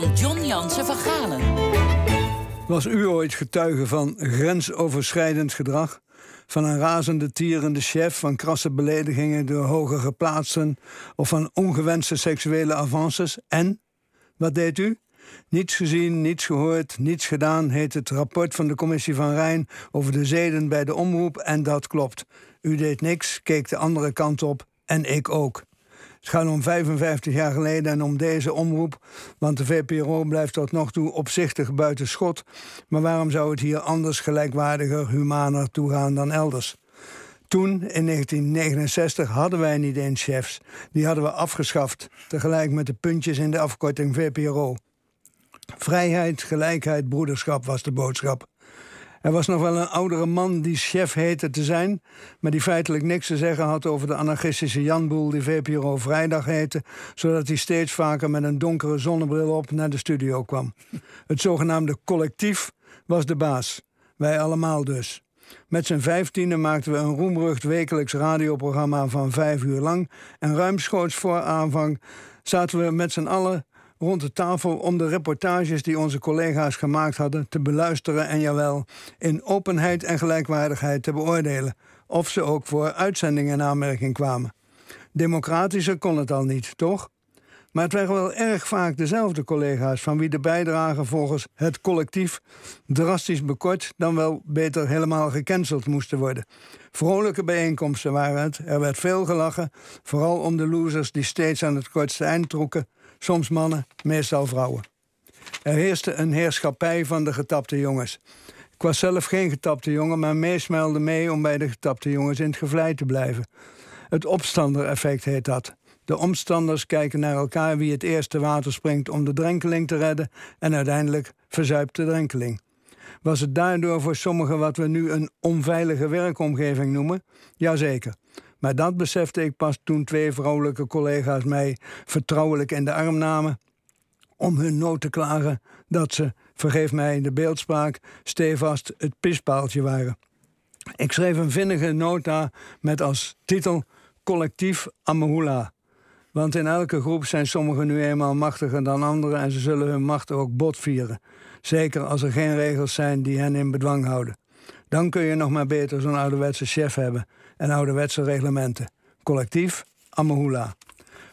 van John Jansen van Galen. Was u ooit getuige van grensoverschrijdend gedrag? Van een razende, tierende chef, van krasse beledigingen door hoger geplaatsten of van ongewenste seksuele avances? En? Wat deed u? Niets gezien, niets gehoord, niets gedaan, heet het rapport van de commissie van Rijn over de zeden bij de omroep. En dat klopt. U deed niks, keek de andere kant op en ik ook. Het gaat om 55 jaar geleden en om deze omroep, want de VPRO blijft tot nog toe opzichtig buiten schot. Maar waarom zou het hier anders gelijkwaardiger, humaner toegaan dan elders? Toen, in 1969, hadden wij niet eens chefs. Die hadden we afgeschaft, tegelijk met de puntjes in de afkorting VPRO. Vrijheid, gelijkheid, broederschap was de boodschap. Er was nog wel een oudere man die chef heette te zijn, maar die feitelijk niks te zeggen had over de anarchistische Janboel die VPRO Vrijdag heette, zodat hij steeds vaker met een donkere zonnebril op naar de studio kwam. Het zogenaamde collectief was de baas. Wij allemaal dus. Met z'n vijftiende maakten we een roemrucht wekelijks radioprogramma van vijf uur lang. En ruimschoots voor aanvang zaten we met z'n allen rond de tafel om de reportages die onze collega's gemaakt hadden te beluisteren en jawel, in openheid en gelijkwaardigheid te beoordelen, of ze ook voor uitzendingen in aanmerking kwamen. Democratischer kon het al niet, toch? Maar het waren wel erg vaak dezelfde collega's van wie de bijdragen volgens het collectief drastisch bekort, dan wel beter helemaal gecanceld moesten worden. Vrolijke bijeenkomsten waren het, er werd veel gelachen, vooral om de losers die steeds aan het kortste eind trokken soms mannen, meestal vrouwen. Er heerste een heerschappij van de getapte jongens. Ik was zelf geen getapte jongen, maar meesmelde mee om bij de getapte jongens in het gevlei te blijven. Het opstandereffect heet dat. De omstanders kijken naar elkaar wie het eerste water springt om de drenkeling te redden en uiteindelijk verzuipt de drenkeling. Was het daardoor voor sommigen wat we nu een onveilige werkomgeving noemen? Jazeker. Maar dat besefte ik pas toen twee vrouwelijke collega's mij vertrouwelijk in de arm namen om hun nood te klagen dat ze, vergeef mij de beeldspraak, stevast het pispaaltje waren. Ik schreef een vinnige nota met als titel Collectief Amahula. Want in elke groep zijn sommigen nu eenmaal machtiger dan anderen en ze zullen hun macht ook botvieren. Zeker als er geen regels zijn die hen in bedwang houden. Dan kun je nog maar beter zo'n ouderwetse chef hebben en ouderwetse reglementen. Collectief, Amahula.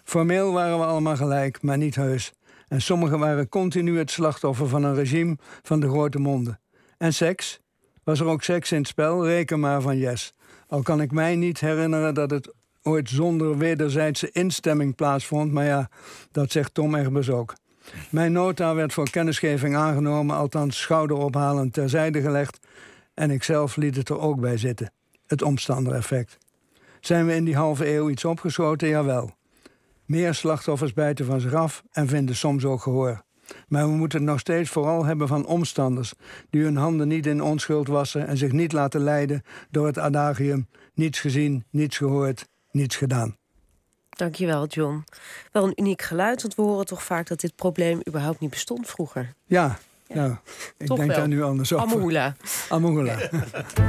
Formeel waren we allemaal gelijk, maar niet heus. En sommigen waren continu het slachtoffer van een regime van de grote monden. En seks? Was er ook seks in het spel? Reken maar van yes. Al kan ik mij niet herinneren dat het ooit zonder wederzijdse instemming plaatsvond, maar ja, dat zegt Tom Egbers ook. Mijn nota werd voor kennisgeving aangenomen, althans schouderophalend terzijde gelegd, en ik zelf liet het er ook bij zitten het omstandereffect. Zijn we in die halve eeuw iets opgeschoten? Jawel. Meer slachtoffers bijten van zich af en vinden soms ook gehoor. Maar we moeten het nog steeds vooral hebben van omstanders die hun handen niet in onschuld wassen en zich niet laten leiden door het adagium: niets gezien, niets gehoord, niets gedaan. Dankjewel, John. Wel een uniek geluid, want we horen toch vaak dat dit probleem überhaupt niet bestond vroeger. Ja, ja. ik denk daar nu anders over. Amahula. Amahula.